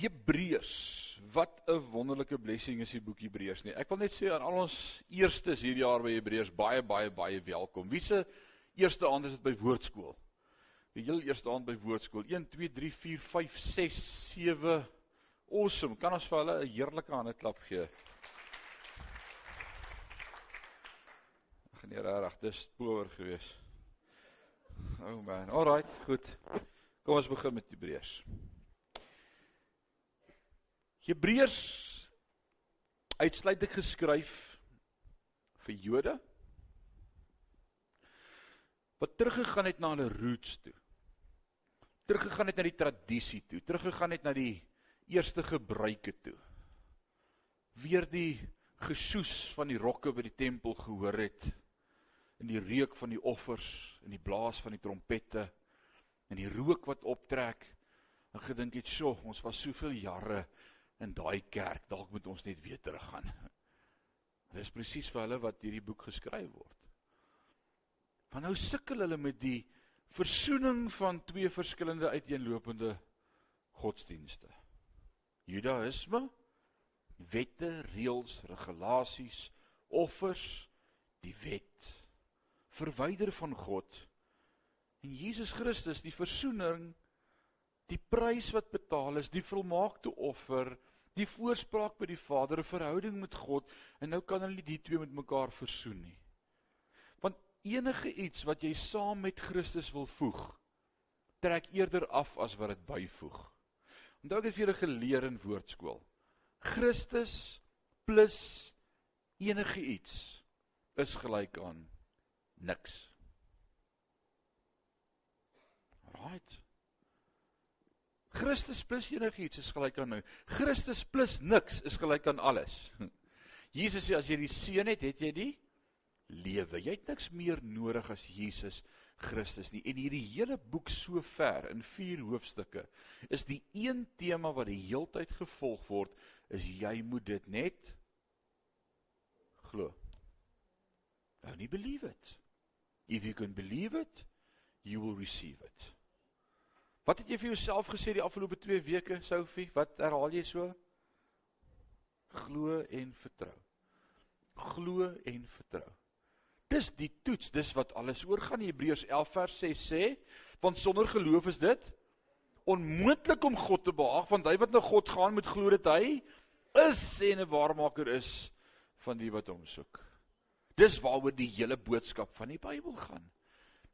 Hebreërs. Wat 'n wonderlike blessing is die boek Hebreërs nie. Ek wil net sê aan al ons eerstes hierdie jaar by Hebreërs baie baie baie welkom. Wie se eerste aand is dit by woordskool? Die heel eerste aand by woordskool. 1 2 3 4 5 6 7 Awesome. Kan ons vir hulle 'n heerlike hande klap gee? Ag nee, regtig, dis power gewees. Oh man. Alright, goed. Kom ons begin met Hebreërs. Hebreërs uitsluitlik geskryf vir Jode wat teruggegaan het na hulle roots toe. Teruggegaan het na die tradisie toe, teruggegaan het na die eerste gebruike toe. Weer die gesoes van die rokke by die tempel gehoor het in die reuk van die offers en die blaas van die trompette en die rook wat optrek en gedink het, "Sjoe, ons was soveel jare in daai kerk, dalk moet ons net weer teruggaan." Dit is presies vir hulle wat hierdie boek geskryf word. Want nou sukkel hulle met die versoening van twee verskillende uiteenlopende godsdienste. Judaïsme, wette, reëls, regulasies, offers, die wet verwyder van God En Jesus Christus, die verzoening, die prys wat betaal is, die volmaakte offer, die voorspraak by die Vader, 'n verhouding met God, en nou kan hulle die twee met mekaar versoen nie. Want enige iets wat jy saam met Christus wil voeg, trek eerder af as wat dit byvoeg. Onthou ek het vir julle geleer in woordskool. Christus plus enige iets is gelyk aan niks. Right. Christus plus enigiets is gelyk aan nou. Christus plus niks is gelyk aan alles. Jesus sê as jy die seun het, het jy die lewe. Jy het niks meer nodig as Jesus Christus nie. En hierdie hele boek so ver in 4 hoofstukke is die een tema wat die heeltyd gevolg word is jy moet dit net glo. Nou nie believe it. If you can believe it, you will receive it. Wat het jy vir jouself gesê die afgelope 2 weke, Sophie? Wat herhaal jy so? Glo en vertrou. Glo en vertrou. Dis die toets, dis wat alles oor gaan. Hebreërs 11 vers 6 sê, want sonder geloof is dit onmoontlik om God te behaag, want hy wat na God gaan moet glo dat hy is en 'n waarmaker is van die wat hom soek. Dis waaroor die hele boodskap van die Bybel gaan.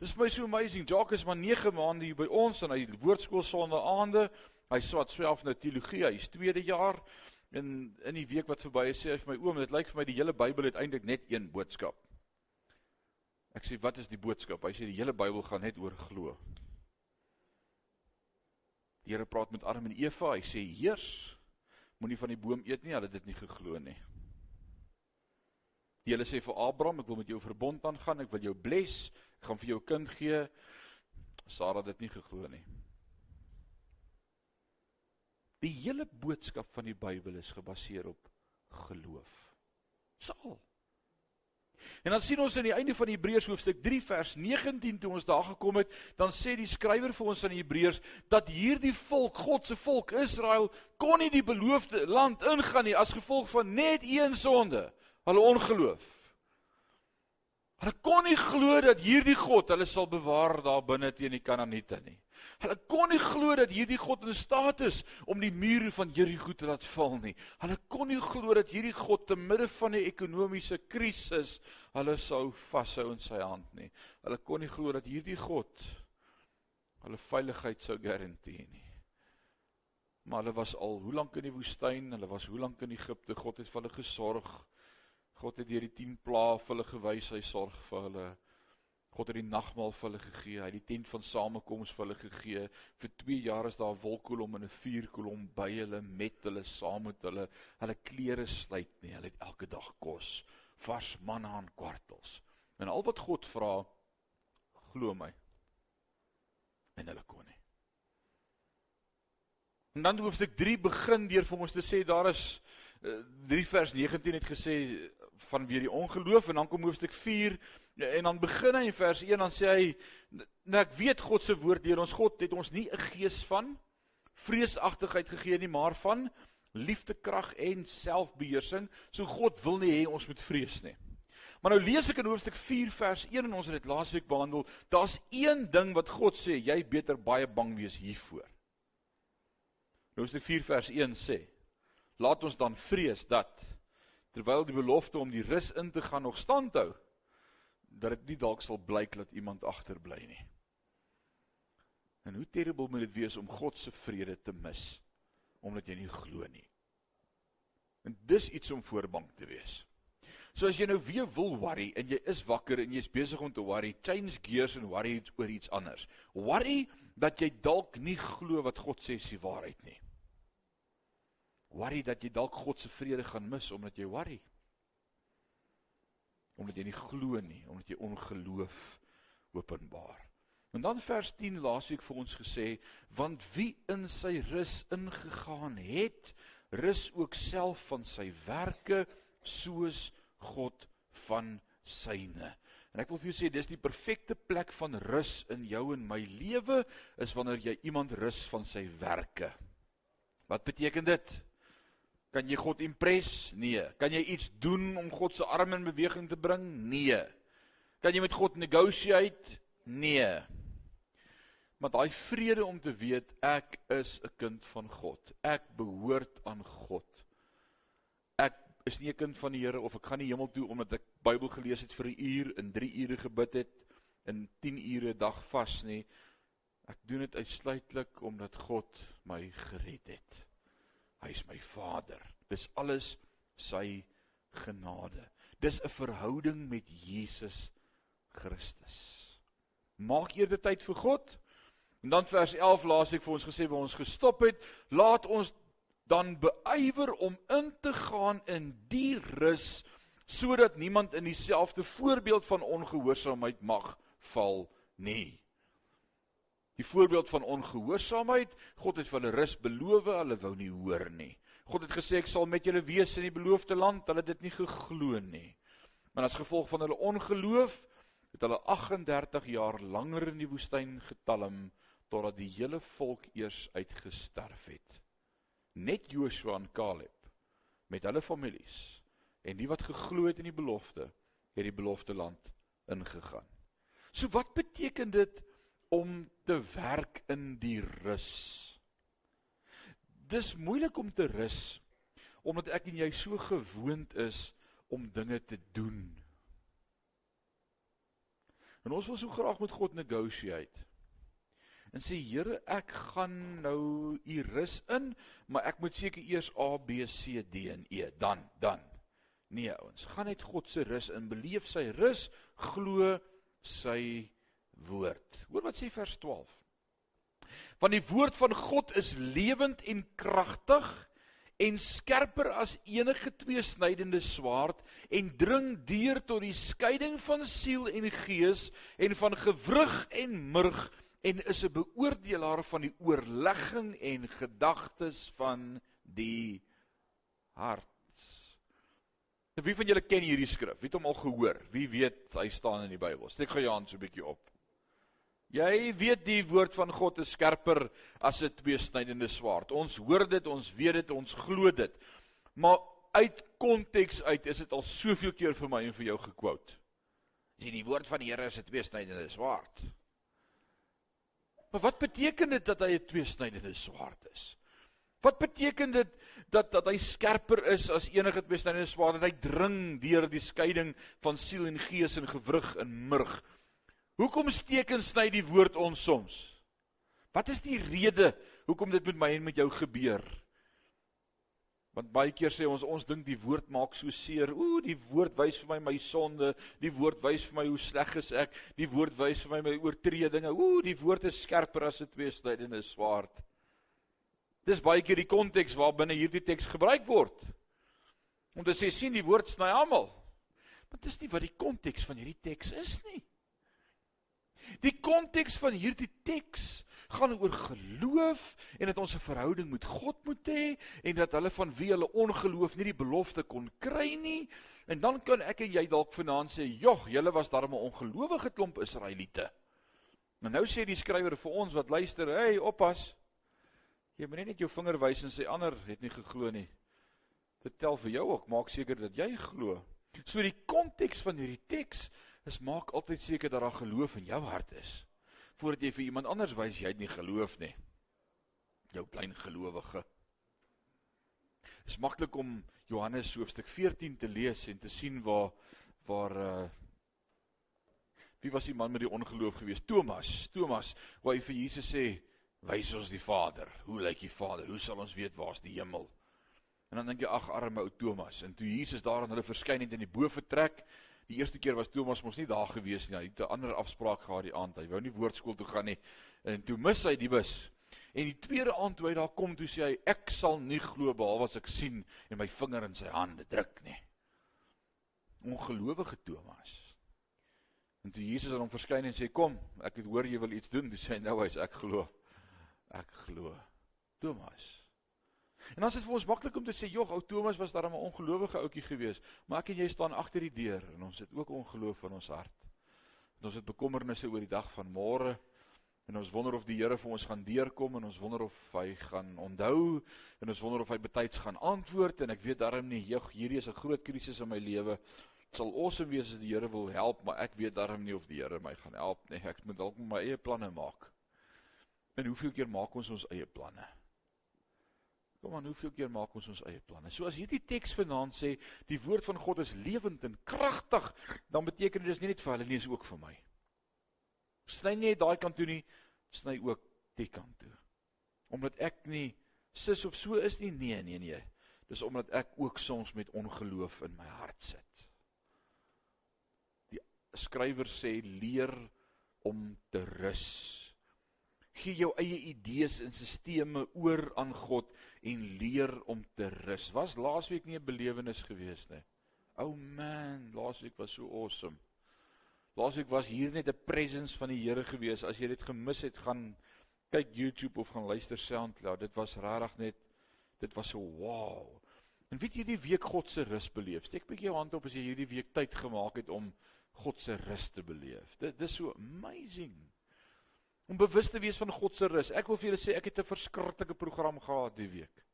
Dis vir my so amazing. Jacques is maar 9 maande hier by ons en hy woordskool sonder aande. Hy swat swelf nou teologie. Hy's tweede jaar. En in die week wat verby is, sê hy vir my oom, dit lyk vir my die hele Bybel het eintlik net een boodskap. Ek sê, "Wat is die boodskap?" Hy sê die hele Bybel gaan net oor glo. Die Here praat met Adam en Eva. Hy sê, "Heers, moenie van die boom eet nie." Hulle het dit nie geglo nie. Die Here sê vir Abraham, "Ek wil met jou verbond aangaan. Ek wil jou bless." Ek gaan vir jou kind gee. Sara het dit nie geglo nie. Die hele boodskap van die Bybel is gebaseer op geloof. Saal. En dan sien ons aan die einde van Hebreërs hoofstuk 3 vers 19 toe ons daar gekom het, dan sê die skrywer vir ons aan Hebreërs dat hierdie volk, God se volk Israel, kon nie die beloofde land ingaan nie as gevolg van net een sonde, hulle ongeloof. Hulle kon nie glo dat hierdie God hulle sal bewaar daar binne teen die Kanaaniete nie. Hulle kon nie glo dat hierdie God in staat is om die mure van Jerigo te laat val nie. Hulle kon nie glo dat hierdie God te midde van 'n ekonomiese krisis hulle sou vashou in sy hand nie. Hulle kon nie glo dat hierdie God hulle veiligheid sou garandeer nie. Maar hulle was al hoe lank in die woestyn? Hulle was hoe lank in Egipte? God het vir hulle gesorg. God het deur die 10 plaae vir hulle gewys hy sorg vir hulle. God het die nagmaal vir hulle gegee. Hy het die tent van samekoms vir hulle gegee. Vir 2 jaar is daar 'n wolkkolom en 'n vuurkolom by hulle met hulle saam met hulle. Hulle klere sluit nie. Hulle het elke dag kos, vars manna en kwartels. En al wat God vra, glo my. En hulle kon nie. En dan hoofstuk 3 begin deur vir ons te sê daar is 3 vers 19 het gesê van weer die ongeloof en dan kom hoofstuk 4 en dan begin hy in vers 1 dan sê hy nou ek weet God se woord deur ons God het ons nie 'n gees van vreesagtigheid gegee nie, maar van liefde, krag en selfbeheersing. So God wil nie hê ons moet vrees nie. Maar nou lees ek in hoofstuk 4 vers 1 en ons het dit laasweek behandel. Daar's een ding wat God sê, jy beter baie bang wees hiervoor. Nou hoofstuk 4 vers 1 sê: Laat ons dan vrees dat terwyl die belofte om die rus in te gaan nog stand hou, dat dit nie dalk sal blyk dat iemand agterbly nie. En hoe terrible moet dit wees om God se vrede te mis omdat jy nie glo nie. En dis iets om voorbang te wees. So as jy nou weer wil worry en jy is wakker en jy's besig om te worry, change gears en worry oor iets anders. Worry dat jy dalk nie glo wat God sê is die waarheid nie. Worry dat jy dalk God se vrede gaan mis omdat jy worry. Omdat jy nie glo nie, omdat jy ongeloof openbaar. En dan vers 10 laasweek vir ons gesê, want wie in sy rus ingegaan het, rus ook self van sy werke soos God van syne. En ek wil vir jou sê dis die perfekte plek van rus in jou en my lewe is wanneer jy iemand rus van sy werke. Wat beteken dit? Kan jy God impress? Nee. Kan jy iets doen om God se arm in beweging te bring? Nee. Kan jy met God negotiate? Nee. Maar daai vrede om te weet ek is 'n kind van God. Ek behoort aan God. Ek is nie 'n kind van die Here of ek gaan nie hemel toe omdat ek Bybel gelees het vir 'n uur en 3 ure gebid het in 10 ure dag vas nie. Ek doen dit uitsluitlik omdat God my gered het. Hy is my Vader. Dis alles sy genade. Dis 'n verhouding met Jesus Christus. Maak eerder tyd vir God. En dan vers 11 laas ek vir ons gesê waar ons gestop het, laat ons dan beywer om in te gaan in die rus sodat niemand in dieselfde voorbeeld van ongehoorsaamheid mag val nie. Die voorbeeld van ongehoorsaamheid, God het vir hulle rus beloof, hulle wou nie hoor nie. God het gesê ek sal met julle wees in die beloofde land, hulle het dit nie geglo nie. Maar as gevolg van hulle ongeloof het hulle 38 jaar langer in die woestyn getalm totdat die hele volk eers uitgesterf het. Net Joshua en Caleb met hulle families en die wat geglo het in die belofte, het die belofte land ingegaan. So wat beteken dit om te werk in die rus? Dis moeilik om te rus omdat ek en jy so gewoond is om dinge te doen. En ons wil so graag met God negotiate en sê Here, ek gaan nou u rus in, maar ek moet seker eers A B C D en E, dan dan. Nee ouens, gaan net God se rus in, beleef sy rus, glo sy woord. Hoor wat sê vers 12. Want die woord van God is lewend en kragtig en skerper as enige tweesnydende swaard en dring deur tot die skeiding van siel en gees en van gewrig en murg en is 'n beoordelaar van die oorlegging en gedagtes van die hart. Nou wie van julle ken hierdie skrif? Wie het hom al gehoor? Wie weet hy staan in die Bybel? Steek gou jou hand so 'n bietjie op. Jy weet die woord van God is skerper as 'n tweesnydende swaard. Ons hoor dit, ons weet dit, ons glo dit. Maar uit konteks uit is dit al soveel keer vir my en vir jou. As jy die woord van die Here is 'n tweesnydende swaard. Maar wat beteken dit dat hy 'n tweesnydende swaard is? Wat beteken dit dat dat hy skerper is as enige tweesnydende swaard dat hy dring deur die skeiding van siel en gees en gewrig en murg? Hoekom steek en sny die woord ons soms? Wat is die rede hoekom dit met my en met jou gebeur? Want baie keer sê ons ons dink die woord maak so seer. Ooh, die woord wys vir my my sonde, die woord wys vir my hoe sleg is ek, die woord wys vir my my oortredinge. Ooh, die woord is skerper as 'n tweesnydende swaard. Dis baie keer die konteks waarbinne hierdie teks gebruik word. Om te sê sien die woord sny almal. Maar dis nie wat die konteks van hierdie teks is nie. Die konteks van hierdie teks gaan oor geloof en dat ons 'n verhouding met God moet hê en dat hulle van wie hulle ongeloof nie die belofte kon kry nie. En dan kan ek en jy dalk vanaand sê, "Jog, julle was darem 'n ongelowige klomp Israeliete." Maar nou sê die skrywer vir ons wat luister, "Hey, oppas. Jy moet net jou vinger wys en sê ander het nie geglo nie. Dit tel vir jou ook, maak seker dat jy glo. So die konteks van hierdie teks is maak altyd seker dat daar geloof in jou hart is voordat jy vir iemand anders wys jy het nie geloof nie. Jou klein gelowige. Is maklik om Johannes hoofstuk 14 te lees en te sien waar waar uh Wie was die man met die ongeloof geweest? Thomas. Thomas, waar hy vir Jesus sê, "Wys ons die Vader. Hoe lyk die Vader? Hoe sal ons weet waar's die hemel?" En dan dink jy, "Ag, arme ou Thomas." En toe Jesus daar aan hulle verskyn het in die boefretrek, Die eerste keer was Thomas mos nie daar gewees nie. Hy het 'n ander afspraak gehad die aand. Hy wou nie woordskool toe gaan nie. En toe mis hy die bus. En die tweede aand toe hy daar kom, toe sê hy ek sal nie glo behalwe as ek sien en my vinger in sy hande druk nie. Ongelowige Thomas. En toe Jesus aan hom verskyn en sê kom, ek het hoor jy wil iets doen, toe sê hy nou hy's ek glo. Ek glo. Thomas. En dan is dit vir ons maklik om te sê, "Jog, ou Thomas was daar 'n ongelowige ouetjie gewees, maar ek en jy staan agter die deur en ons het ook ongeloof in ons hart. En ons het bekommernisse oor die dag van môre en ons wonder of die Here vir ons gaan deurkom en ons wonder of hy gaan onthou en ons wonder of hy betyds gaan antwoord en ek weet darm nie, "Jog, hierdie is 'n groot krisis in my lewe." Dit sal awesome wees as die Here wil help, maar ek weet darm nie of die Here my gaan help nie. Ek moet dalk my eie planne maak. En hoeveel keer maak ons ons eie planne? Kom aan, hoeveel keer maak ons ons eie planne? So as hierdie teks vanaand sê die woord van God is lewend en kragtig, dan beteken dit dis nie net vir hulle nie, dis ook vir my. Sny nie daai kant toe nie, sny ook die kant toe. Omdat ek nie sis of so is nie, nee, nee, nee. Dis omdat ek ook soms met ongeloof in my hart sit. Die skrywer sê leer om te rus gee jou eie idees en stelsels oor aan God en leer om te rus. Was laasweek nie 'n belewenis gewees nie? Oh man, laasweek was so awesome. Laasweek was hier net 'n presence van die Here gewees. As jy dit gemis het, gaan kyk YouTube of gaan luister SoundCloud. Dit was regtig net dit was so wow. En weet jy die week God se rus beleef? Steek 'n bietjie jou hand op as jy hierdie week tyd gemaak het om God se rus te beleef. Dit dis so amazing om bewus te wees van God se rus. Ek wil vir julle sê ek het 'n verskriklike program gehad die week.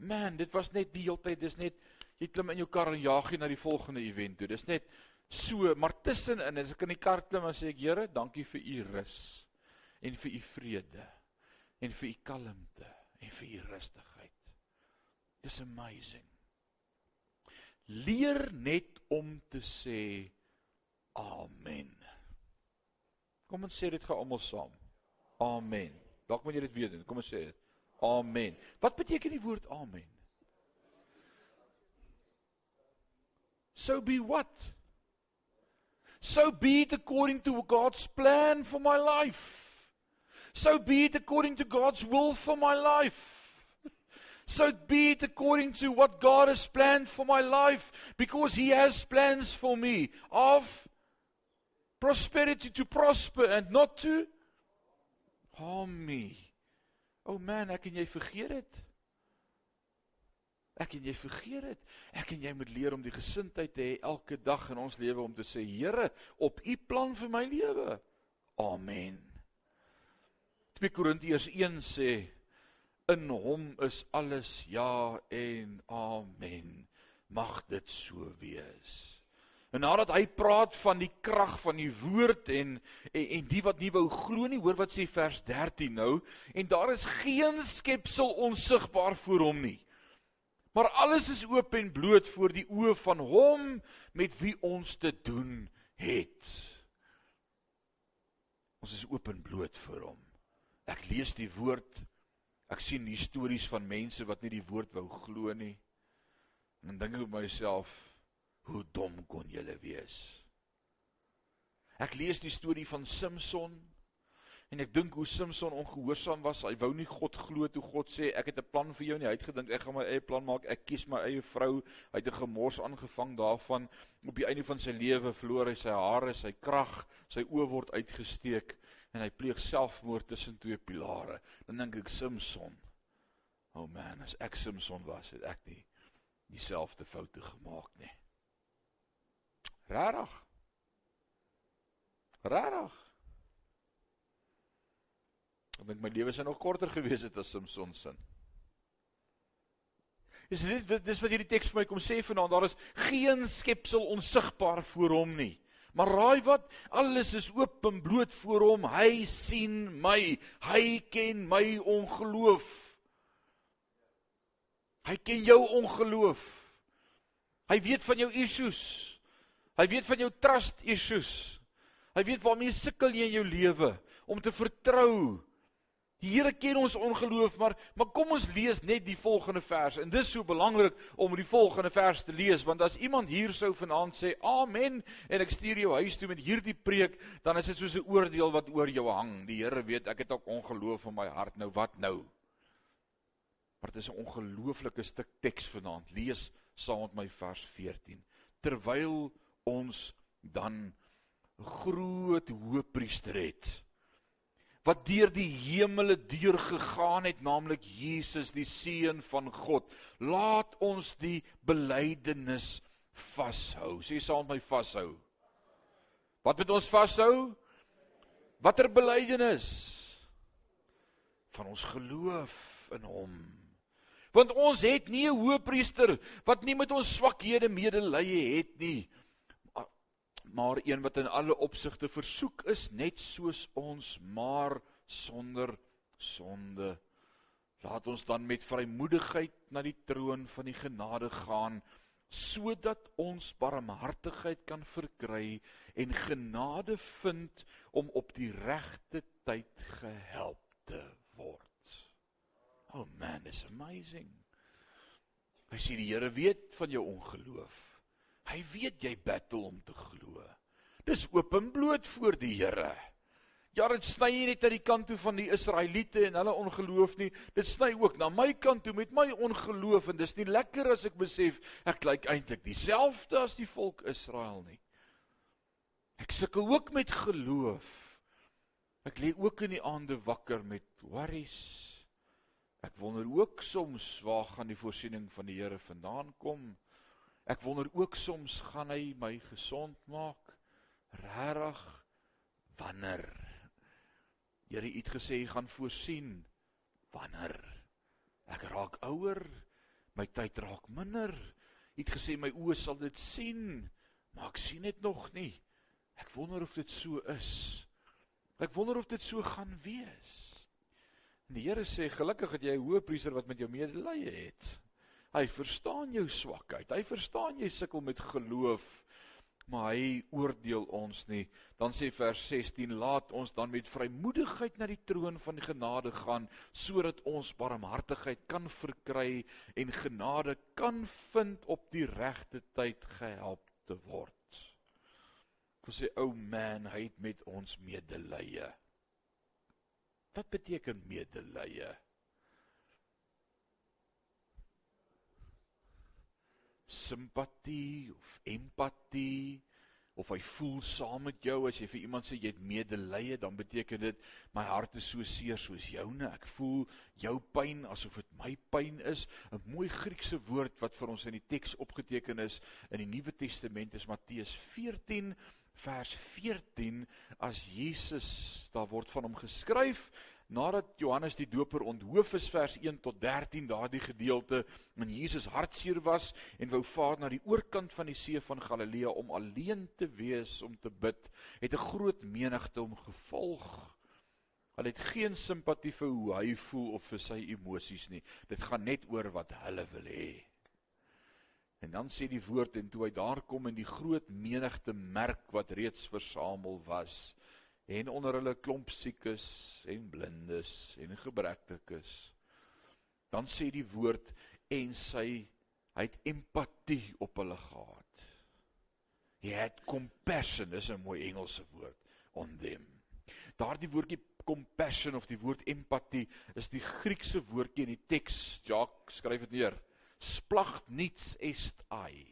Man, dit was net die hele tyd, dis net jy klim in jou kar en jaag jy na die volgende event toe. Dis net so, maar tussenin as ek in die kar klim en sê ek Here, dankie vir u rus en vir u vrede en vir u kalmte en vir u rustigheid. Dis amazing. Leer net om te sê amen. Kom ons sê dit gou almal saam. Amen. Dalk moet jy dit weet. Kom ons sê dit. Amen. Wat beteken die woord amen? So be what? So be it according to God's plan for my life. So be it according to God's will for my life. So be it according to what God has planned for my life because he has plans for me of prosperity to prosper and not to harm me. O oh man, ek en jy vergeet dit. Ek en jy vergeet dit. Ek en jy moet leer om die gesindheid te hê elke dag in ons lewe om te sê, Here, op U plan vir my lewe. Amen. 2 Korintiërs 1 sê in hom is alles ja en amen. Mag dit so wees. En nadat hy praat van die krag van die woord en, en en die wat nie wou glo nie, hoor wat sê vers 13 nou, en daar is geen skepsel onsigbaar voor hom nie. Maar alles is oop en bloot voor die oë van hom met wie ons te doen het. Ons is oop en bloot voor hom. Ek lees die woord. Ek sien stories van mense wat nie die woord wou glo nie. En dan dink ek by myself, Hoe dom kon julle wees? Ek lees die storie van Samson en ek dink hoe Samson ongehoorsaam was. Hy wou nie God glo toe God sê ek het 'n plan vir jou nie. Hy het gedink ek gaan my eie plan maak. Ek kies my eie vrou. Hy het 'n gemors aangevang daarvan. Op die einde van sy lewe verloor hy sy hare, sy krag, sy oë word uitgesteek en hy pleeg selfmoord tussen twee pilare. Dan dink ek Samson. O oh man, as ek Samson was, het ek nie dieselfde foute gemaak nie. Rarig. Rarig. Ek dink my lewe sou nog korter gewees het as Samson se. Is dit dis wat hierdie teks vir my kom sê vanaand, daar is geen skepsel onsigbaar voor hom nie. Maar raai wat? Alles is oop en bloot voor hom. Hy sien my. Hy ken my ongeloof. Hy ken jou ongeloof. Hy weet van jou issues. Hy weet van jou trust issues. Hy weet waarmee sukkel jy in jou lewe om te vertrou Die Here ken ons ongeloof, maar maar kom ons lees net die volgende vers. En dis so belangrik om die volgende vers te lees want as iemand hier sou vanaand sê amen en ek stuur jou huis toe met hierdie preek, dan is dit soos 'n oordeel wat oor jou hang. Die Here weet ek het ook ongeloof in my hart. Nou wat nou? Maar dit is 'n ongelooflike stuk teks vanaand. Lees saam met my vers 14. Terwyl ons dan groot hoëpriester het wat deur die hemele deur gegaan het, naamlik Jesus die seun van God. Laat ons die belydenis vashou. Sê saam met my vashou. Wat moet ons vashou? Watter belydenis? Van ons geloof in hom. Want ons het nie 'n hoëpriester wat nie met ons swakhede medelee het nie maar een wat in alle opsigte versoek is net soos ons maar sonder sonde laat ons dan met vrymoedigheid na die troon van die genade gaan sodat ons barmhartigheid kan verkry en genade vind om op die regte tyd gehelp te word. Oh man, it's amazing. Hy sê die Here weet van jou ongeloof. Hy weet jy battle om te glo. Dis openbloot voor die Here. Ja, dit sny nie net aan die kant toe van die Israeliete en hulle ongeloof nie. Dit sny ook na my kant toe met my ongeloof en dis nie lekker as ek besef ek lyk eintlik dieselfde as die volk Israel nie. Ek sukkel ook met geloof. Ek lê ook in die aande wakker met worries. Ek wonder ook soms waar gaan die voorsiening van die Here vandaan kom? Ek wonder ook soms gaan hy my gesond maak? Regtig wanneer? Here het gesê hy gaan voorsien. Wanneer? Ek raak ouer, my tyd raak minder. Hy het gesê my oë sal dit sien, maar ek sien dit nog nie. Ek wonder of dit so is. Ek wonder of dit so gaan wees. En die Here sê gelukkig het jy 'n hoëpriester wat met jou medelee het. Hy verstaan jou swakheid. Hy verstaan jy sukkel met geloof, maar hy oordeel ons nie. Dan sê vers 16: Laat ons dan met vrymoedigheid na die troon van die genade gaan sodat ons barmhartigheid kan verkry en genade kan vind op die regte tyd gehelp te word. Ek sê ou oh man, hy het met ons medelee. Wat beteken medelee? Simpatie of empatie of hy voel saam met jou as jy vir iemand sê jy het medelee dan beteken dit my hart is so seer soos joune. Ek voel jou pyn asof dit my pyn is. 'n mooi Griekse woord wat vir ons in die teks opgeteken is in die Nuwe Testament is Matteus 14 vers 14 as Jesus daar word van hom geskryf nadat Johannes die Doper onthoof is vers 1 tot 13 daardie gedeelte en Jesus hartseer was en wou vaar na die oorkant van die see van Galilea om alleen te wees om te bid het 'n groot menigte hom gevolg. Hulle het geen simpatie vir hoe hy voel of vir sy emosies nie. Dit gaan net oor wat hulle wil hê. En dan sê die woord en toe hy daar kom in die groot menigte merk wat reeds versamel was en onder hulle klomp siekes en blindes en gebrektekes. Dan sê die woord en sy hy het empatie op hulle gehad. He had compassion, dis 'n mooi Engelse woord on them. Daardie woordjie compassion of die woord empatie is die Griekse woordjie in die teks. Jacques skryf dit neer. Splagt niets est ai.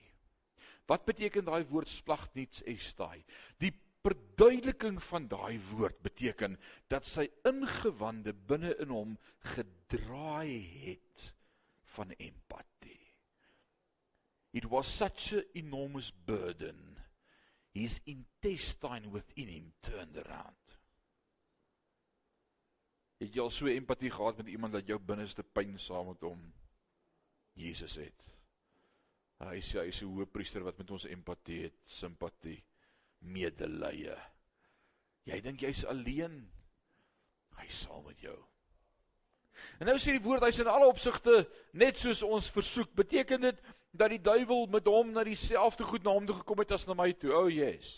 Wat beteken daai woord splagt niets est ai? Die verduideliking van daai woord beteken dat sy ingewande binne in hom gedraai het van empatie. It was such a enormous burden. His intestine within him turned around. Het jy al so empatie gehad met iemand dat jou binneste pyn saam met hom Jesus het? Hy sê hy is 'n hoëpriester wat met ons empatie het, simpatie, medelee. Jy dink jy's alleen. Hy saam met jou. En nou sê die woord hy's in alle opsigte net soos ons versoek. Beteken dit dat die duiwel met hom na dieselfde goed na hom toe gekom het as na my toe? O, oh, yes.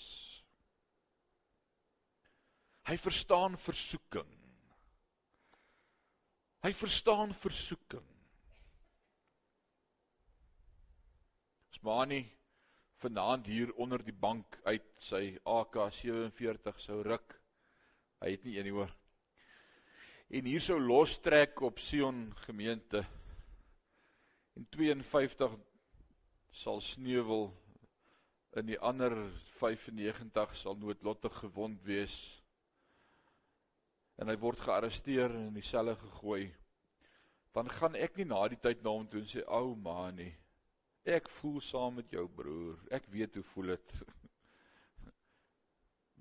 Hy verstaan versoeking. Hy verstaan versoeking. Smaanie vanaand hier onder die bank uit sy AK47 sou ruk. Hy het nie een nie hoor. En hier sou lostrek op Sion gemeente. En 52 sal sneuwel in die ander 95 sal noodlottig gewond wees. En hy word gearresteer en in die selle gegooi. Dan gaan ek nie na die tyd na hom toe en sê ou man nie. Ek voel saam met jou broer. Ek weet hoe voel dit.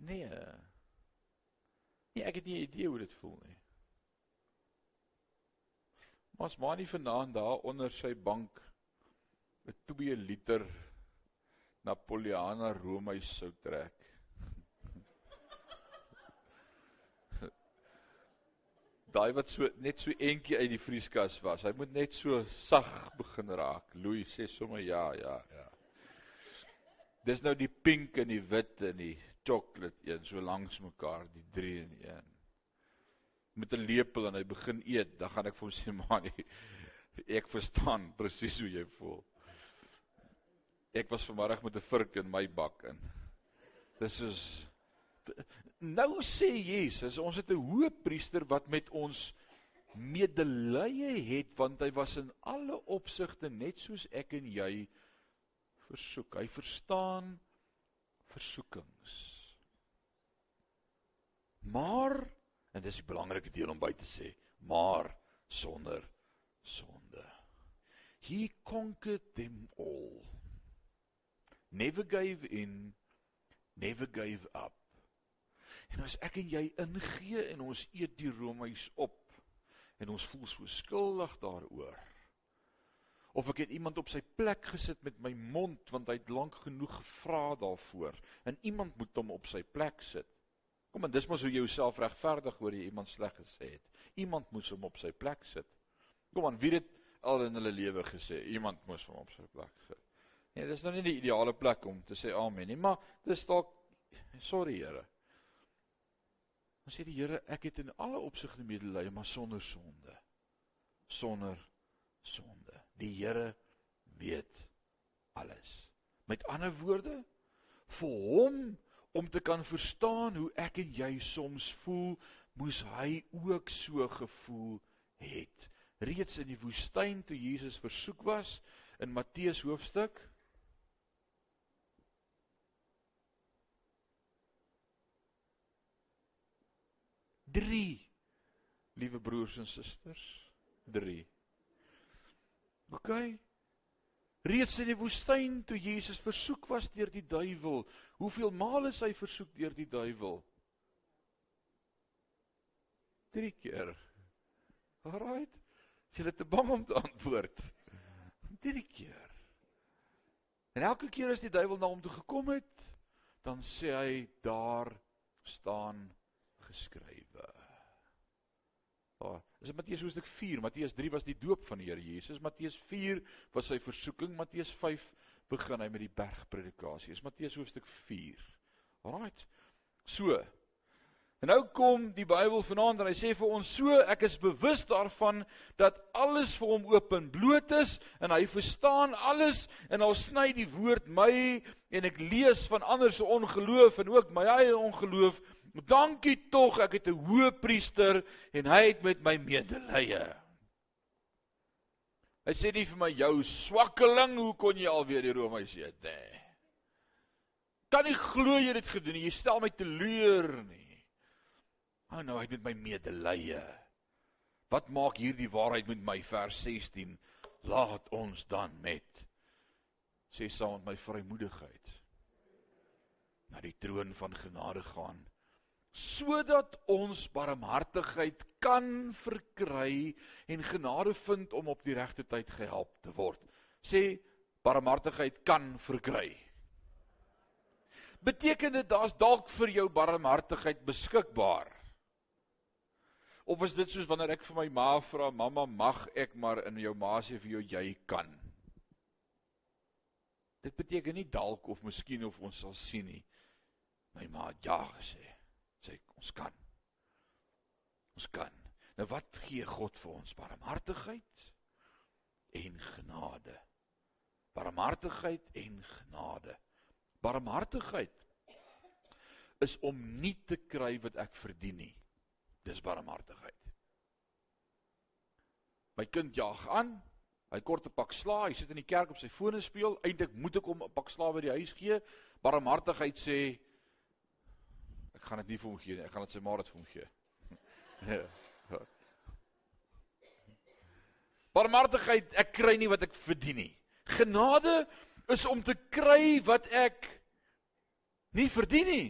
Nee. Nee, ek het nie idee hoe dit voel nie. Maar as maar nie vanaand daar onder sy bank 'n 2 liter Napoleana roomys sou trek. Daai wat so net so eentjie uit die vrieskas was. Hy moet net so sag begin raak. Louis sê sommer ja, ja, ja. Dis nou die pink en die wit en die chocolate een so langs mekaar, die 3 in 1. Met 'n lepel en hy begin eet, dan gaan ek vir hom sê man, ek verstaan presies hoe jy voel. Ek was vanmiddag met 'n vurk in my bak in. Dis is nou sê Jesus, ons het 'n hoëpriester wat met ons medelee het want hy was in alle opsigte net soos ek en jy versoek. Hy verstaan versoekings. Maar en dis die belangrike deel om by te sê, maar sonder sonde. He conquered them all never gave in, never gave up. En as ek en jy ingee en ons eet die roomys op en ons voel so skuldig daaroor. Of ek het iemand op sy plek gesit met my mond want hy het lank genoeg gevra daarvoor en iemand moet hom op sy plek sit. Kom en dis mos hoe jy jouself regverdig oor jy iemand sleg gesê het. Iemand moes hom op sy plek sit. Kom aan, wie het al in hulle lewe gesê iemand moes hom op sy plek sit? Nee, dis nou nie die ideale plek om te sê amen nie, maar dis dalk sorry Here. Dan sê die Here, ek het in alle opsigte medelee, maar sonder sonde. Sonder sonde. Die Here weet alles. Met ander woorde, vir hom om te kan verstaan hoe ek en jy soms voel, moes hy ook so gevoel het. Reeds in die woestyn toe Jesus versoek was in Matteus hoofstuk 3 liewe broers en susters 3 OK. Reeds in die woestyn toe Jesus versoek was deur die duiwel hoeveel maal is hy versoek deur die duiwel? 3 keer. Alraight jy het te bang om te antwoord? 3 keer. En elke keer as die duiwel na hom toe gekom het dan sê hy daar staan geskrywe. Ah, is dit Matteus hoofstuk 4? Matteus 3 was die doop van die Here Jesus. Matteus 4 was sy versoeking. Matteus 5 begin hy met die bergpredikasie. Is Matteus hoofstuk 4. Alraight. So. En nou kom die Bybel vanaand en hy sê vir ons so, ek is bewus daarvan dat alles vir hom oop en bloot is en hy verstaan alles en al sny die woord my en ek lees van ander se ongeloof en ook my eie ongeloof Dankie tog, ek het 'n hoë priester en hy het met my medelee. Hy sê nie vir my jou swakkeling, hoe kon jy alweer die Romeise eet, nê? Kan nie glo jy dit gedoen nie. Jy stel my teleur nie. O oh, nou, hy het met my medelee. Wat maak hierdie waarheid met my vers 16? Laat ons dan met sê saam met my vrymoedigheid na die troon van genade gaan sodat ons barmhartigheid kan verkry en genade vind om op die regte tyd gehelp te word. Sê barmhartigheid kan verkry. Beteken dit daar's dalk vir jou barmhartigheid beskikbaar? Of is dit soos wanneer ek vir my ma vra, mamma, mag ek maar in jou ma sê vir jou jy kan? Dit beteken nie dalk of miskien of ons sal sien nie. My ma het ja gesê. Ons kan. Ons kan. Nou wat gee God vir ons? Barmhartigheid en genade. Barmhartigheid en genade. Barmhartigheid is om nie te kry wat ek verdien nie. Dis barmhartigheid. My kind jaag aan. Hy kort 'n pak sla, hy sit in die kerk op sy fone speel. Eintlik moet ek hom 'n pak sla by die huis gee. Barmhartigheid sê ek gaan dit nie vir hom gee nie. Ek gaan dit sy ma dit vir hom gee. Ja. Barmhartigheid, ek kry nie wat ek verdien nie. Genade is om te kry wat ek nie verdien nie.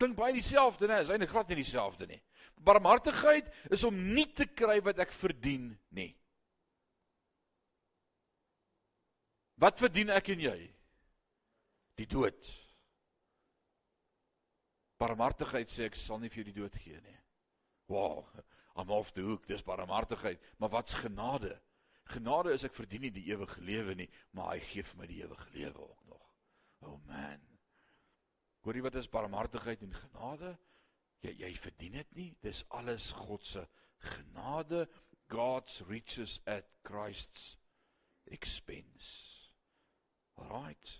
Klink baie dieselfde, né? Is eintlik glad nie dieselfde nie. Barmhartigheid is om nie te kry wat ek verdien nie. Wat verdien ek en jy? Die dood. Barmhartigheid sê ek sal nie vir jou die dood gee nie. Wow, I'm off the hook. Dis barmhartigheid, maar wat's genade? Genade is ek verdien nie die ewige lewe nie, maar hy gee vir my die ewige lewe ook nog. Oh man. Hoor jy wat is barmhartigheid en genade? Jy jy verdien dit nie. Dis alles God se genade, God's riches at Christ's expense. Alright.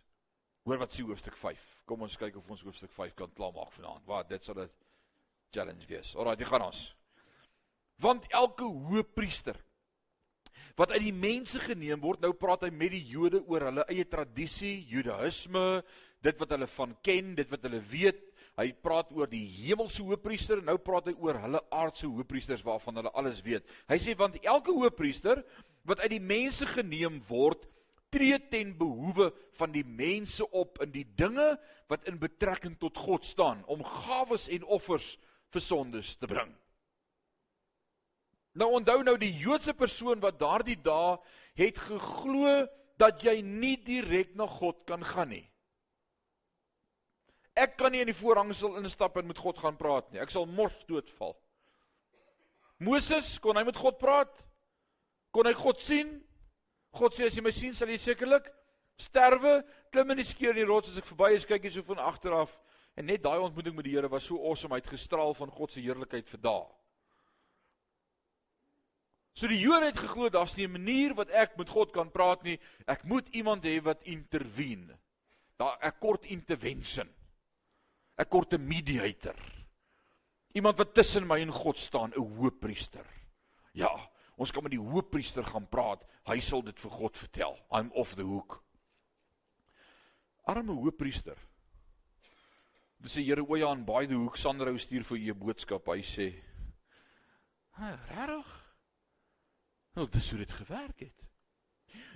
Hoor wat sê hoofstuk 5. Kom ons kyk of ons hoofstuk 5 kan klaarmaak vanaand. Wat dit sal 'n challenge wees. Alraai, jy gaan ons. Want elke hoëpriester wat uit die mense geneem word, nou praat hy met die Jode oor hulle eie tradisie, Judaïsme, dit wat hulle van ken, dit wat hulle weet. Hy praat oor die hemelse hoëpriester, nou praat hy oor hulle aardse hoëpriesters waarvan hulle alles weet. Hy sê want elke hoëpriester wat uit die mense geneem word, tree ten behoewe van die mense op in die dinge wat in betrekking tot God staan om gawes en offers vir sondes te bring. Nou onthou nou die Joodse persoon wat daardie dae het geglo dat jy nie direk na God kan gaan nie. Ek kan nie in die voorhangsel instap en met God gaan praat nie. Ek sal mors doodval. Moses kon hy met God praat? Kon hy God sien? God sê as jy my sien, sal jy sekerlik sterwe. Klim in die skeur in die rots as ek verby is, kyk jy so van agter af. En net daai ontmoeting met die Here was so awesome, hy het gestraal van God se heerlikheid vir dae. So die Jode het geglo daar's nie 'n manier wat ek met God kan praat nie. Ek moet iemand hê wat intervene. Daar ek kort intervention. Ek kort 'n mediator. Iemand wat tussen my en God staan, 'n hoëpriester. Ja, ons kan met die hoëpriester gaan praat. Hy sal dit vir God vertel. I'm off the hook. Arme hoëpriester. Dis die Here oya aan baie die hoek Sandrou stuur vir u 'n boodskap. Hy sê: "Ha, regtig? Nou, dis hoe dit gewerk het.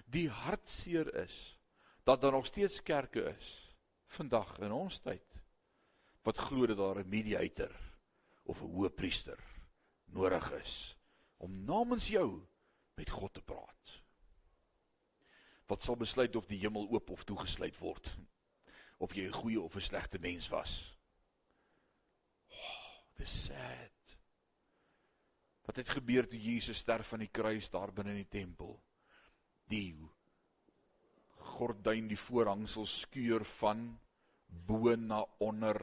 Die hartseer is dat daar nog steeds kerke is vandag in ons tyd wat glo dat daar 'n mediator of 'n hoëpriester nodig is om namens jou met God te praat. Wat sal besluit of die hemel oop of toegesluit word? Of jy 'n goeie of 'n slegte mens was? Oh, dis sad. Wat het gebeur toe Jesus sterf aan die kruis daar binne in die tempel? Die gordyn, die voorhangsel skeur van bo na onder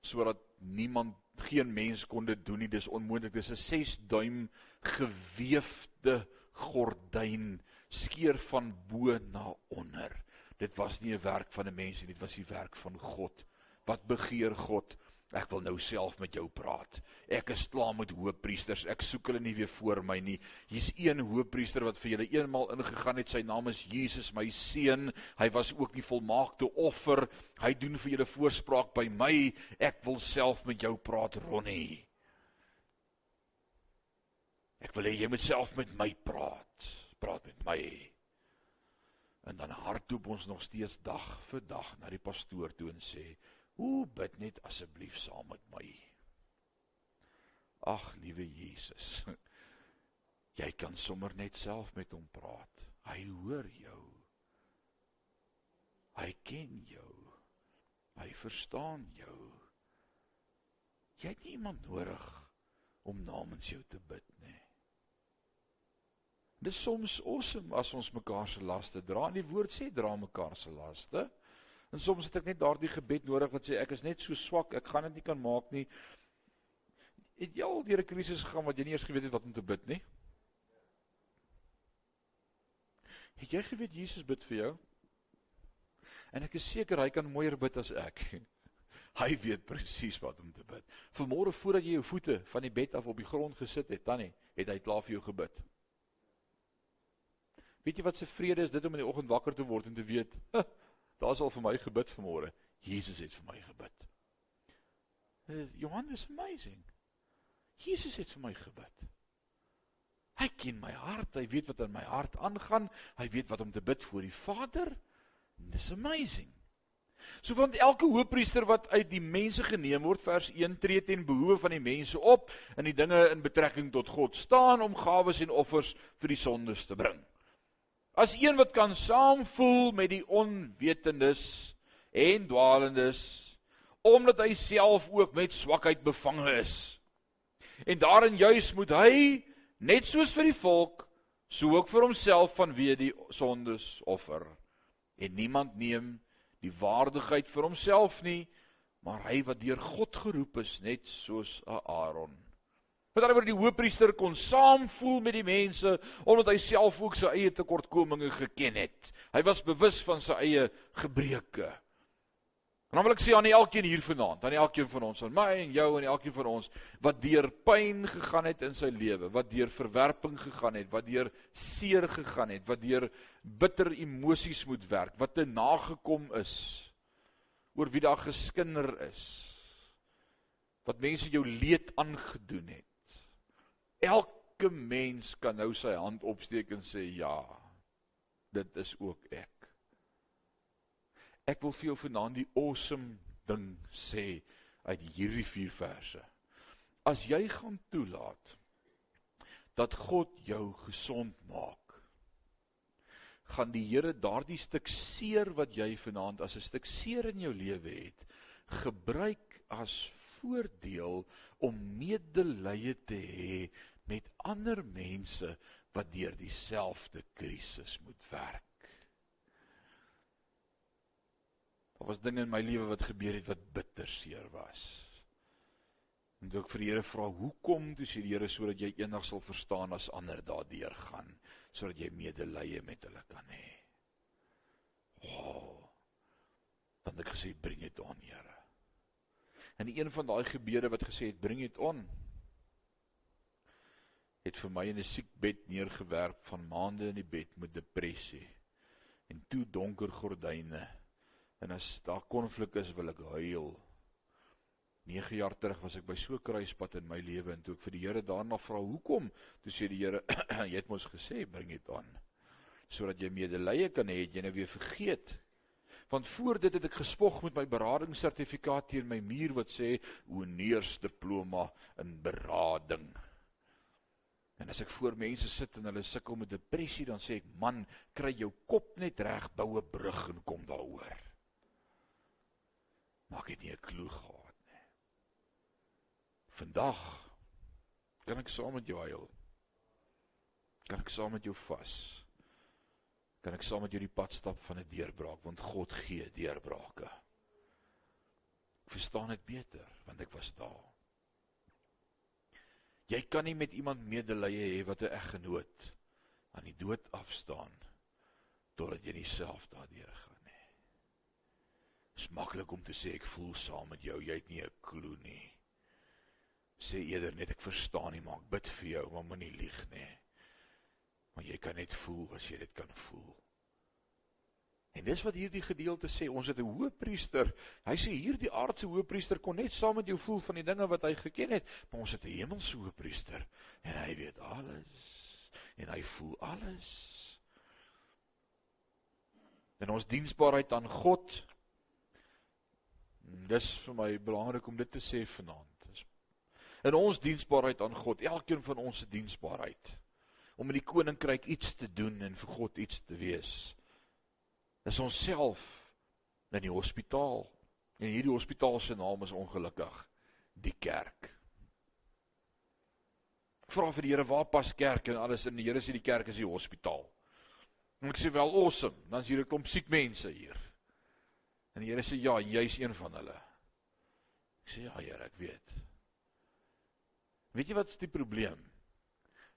sodat niemand geen mens kon dit doen nie. Dis onmoontlik. Dis 'n 6 duim gewefte gordyn skeur van bo na onder. Dit was nie 'n werk van 'n mens nie, dit was die werk van God. Wat begeer God? Ek wil nou self met jou praat. Ek is klaar met hoëpriesters. Ek soek hulle nie weer voor my nie. Hier's een hoëpriester wat vir julle eenmal ingegaan het. Sy naam is Jesus, my seun. Hy was ook die volmaakte offer. Hy doen vir julle voorspraak by my. Ek wil self met jou praat, Ronnie. Ek wil hê jy moet self met my praat. Praat met my. En dan hardloop ons nog steeds dag vir dag na die pastoor toe en sê: "Hoe bid net asseblief saam met my." Ag, liewe Jesus. Jy kan sommer net self met hom praat. Hy hoor jou. Hy ken jou. Hy verstaan jou. Jy het nie iemand nodig om namens jou te bid nie. Dit is soms awesome as ons mekaar se laste dra. En die woord sê dra mekaar se laste. En soms het ek net daardie gebed nodig wat sê ek is net so swak, ek gaan dit nie kan maak nie. Het jy al deur 'n krisis gegaan wat jy nie eers geweet het wat om te bid nie? Het jy geweet Jesus bid vir jou? En ek is seker hy kan mooier bid as ek. Hy weet presies wat om te bid. Vanmôre voordat jy jou voete van die bed af op die grond gesit het, tannie, het hy klaar vir jou gebid. Weet jy wat se vrede is dit om in die oggend wakker te word en te weet, daar's al vir my gebid vanmôre. Jesus het vir my gebid. Eh, Johannes amazing. Jesus het vir my gebid. Hy ken my hart, hy weet wat in my hart aangaan, hy weet wat om te bid voor die Vader. Dis amazing. So want elke hoëpriester wat uit die mense geneem word vers 1 tree ten behoeve van die mense op in die dinge in betrekking tot God staan om gawes en offers vir die sondes te bring. As een wat kan saamvoel met die onwetendes en dwalendes omdat hy self ook met swakheid bevange is. En daarin juis moet hy net soos vir die volk so ook vir homself vanweë die sondes offer en niemand neem die waardigheid vir homself nie, maar hy wat deur God geroep is, net soos Aaron. Met ander woorde die hoëpriester kon saam voel met die mense omdat hy self ook sy eie tekortkominge geken het. Hy was bewus van sy eie gebreke. En dan wil ek sê aan elkeen hier vanaand, aan elkeen van ons, aan my en jou en elkeen van ons wat deur pyn gegaan het in sy lewe, wat deur verwerping gegaan het, wat deur seer gegaan het, wat deur bitter emosies moet werk, wat te nagekom is oor wie daar geskinder is. Wat mense jou leed aangedoen het. Elke mens kan nou sy hand opsteek en sê ja. Dit is ook ek. Ek wil vir jou vanaand die awesome ding sê uit hierdie vier verse. As jy gaan toelaat dat God jou gesond maak, gaan die Here daardie stuk seer wat jy vanaand as 'n stuk seer in jou lewe het, gebruik as voordeel om medelee te hê met ander mense wat deur dieselfde krisis moet werk. Daar was dinge in my lewe wat gebeur het wat bitter seer was. En toe ek vir die Here vra, "Hoekom?" toe sê die Here sodat jy eendag sal verstaan as ander daardeur gaan, sodat jy medelee met hulle kan hê. O. Oh, dan het ek gesê, "Bring dit aan, Here." En een van daai gebede wat gesê het, "Bring dit aan," het vir my in 'n siekbed neergewerp van maande in die bed met depressie en toe donker gordyne En as daar konflik is, wil ek huil. 9 jaar terug was ek by so 'n kruispunt in my lewe en toe ek vir die Here daarna vra hoekom, toe sê die Here, jy het mos gesê bring dit aan sodat jy medelee kan hê, jy nou weer vergeet. Want voor dit het ek gespog met my beradingssertifikaat teen my muur wat sê honeers diploma in berading. En as ek voor mense sit en hulle sukkel met depressie, dan sê ek, "Man, kry jou kop net reg, bou 'n brug en kom daaroor." maar ek het nie 'n klou gehad nie. Vandag kan ek saam met jou huil. Kan ek saam met jou vas? Kan ek saam met jou die pad stap van 'n deurbraak want God gee deurbrake. Ek verstaan dit beter want ek was daar. Jy kan nie met iemand medelee hê wat 'n eggenoot aan die dood afstaan totdat jy nie self daardeur gaan. Dis maklik om te sê ek voel saam met jou, jy het nie 'n klou nie. Sê eerder net ek verstaan nie, maar ek bid vir jou, maar moenie lieg nie. Maar jy kan net voel as jy dit kan voel. En dis wat hierdie gedeelte sê, ons het 'n hoëpriester. Hy sê hierdie aardse hoëpriester kon net saam met jou voel van die dinge wat hy geken het, maar ons het 'n hemelse hoëpriester en hy weet alles en hy voel alles. In ons diensbaarheid aan God. Dis vir my belangrik om dit te sê vanaand. In ons diensbaarheid aan God, elkeen van ons se diensbaarheid om in die koninkryk iets te doen en vir God iets te wees. Is ons self in die hospitaal. En hierdie hospitaal se naam is ongelukkig die kerk. Vra vir die Here waar pas kerk en alles in die Here sê die kerk is die hospitaal. En ek sê wel awesome, dan is hier 'n klomp siek mense hier. En die Here sê ja, jy's een van hulle. Ek sê ja Here, ek weet. Weet jy wat is die probleem?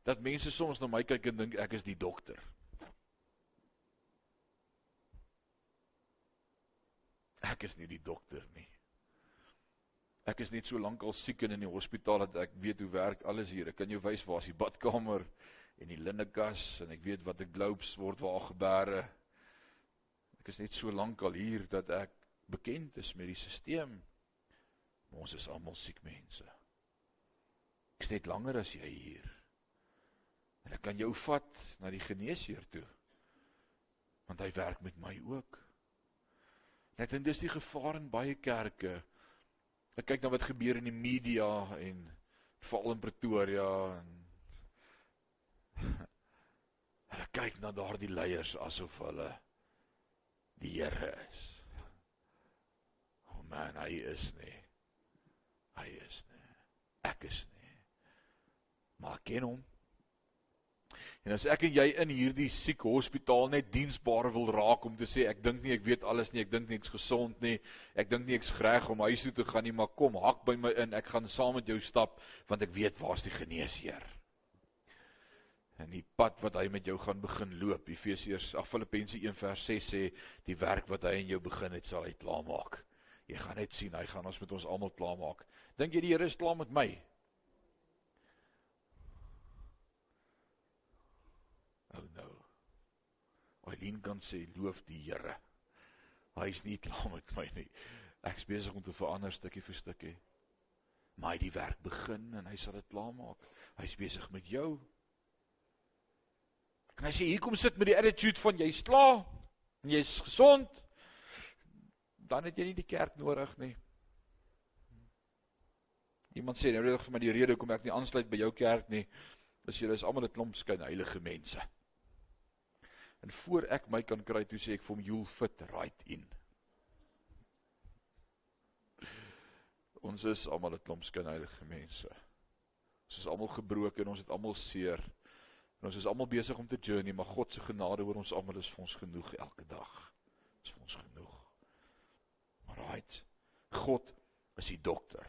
Dat mense soms na my kyk en dink ek is die dokter. Ek is nie die dokter nie. Ek is net so lank al siek in die hospitaal dat ek weet hoe werk alles hier. Ek kan jou wys waar is die badkamer en die linnekas en ek weet wat ek globes word waar gebeure. Ek is net so lank al hier dat ek bekend is met die stelsel. Ons is almal siek mense. Ek steek langer as jy hier. En ek kan jou vat na die geneesheer toe. Want hy werk met my ook. En dis die gevaar in baie kerke. Ek kyk na wat gebeur in die media en veral in Pretoria en Hulle kyk na daardie leiers asof hulle die Here is. O oh man, hy is nie. Hy is nie. Ek is nie. Maar ken hom. En as ek en jy in hierdie siek hospitaal net diensbaar wil raak om te sê ek dink nie ek weet alles nie, ek dink nie ek's gesond nie, ek dink nie ek's reg om huis toe te gaan nie, maar kom, hak by my in, ek gaan saam met jou stap want ek weet waar's die geneesheer en die pad wat hy met jou gaan begin loop. Efesiërs, ag Filippense 1:6 sê die werk wat hy in jou begin het, sal hy klaarmaak. Jy gaan net sien, hy gaan ons met ons almal klaarmaak. Dink jy die Here is klaar met my? Oh no. Eileen kan sê loof die Here. Hy is nie klaar met my nie. Ek's besig om te verander stukkie vir stukkie. Maar hy die werk begin en hy sal dit klaarmaak. Hy's besig met jou. En as jy hier kom sit met die attitude van jy's klaar en jy's gesond, dan het jy nie die kerk nodig nie. Iemand sê nou reg vir my die rede hoekom ek nie aansluit by jou kerk nie, is julle is almal 'n klomp skyn heilige mense. En voor ek my kan kry, toe sê ek vir hom you'll fit right in. Ons is almal 'n klomp skyn heilige mense. Ons is almal gebroken, ons het almal seer. En ons is almal besig om te journey, maar God se genade oor ons almal is vir ons genoeg elke dag. Is vir ons genoeg. Alraight. God is die dokter.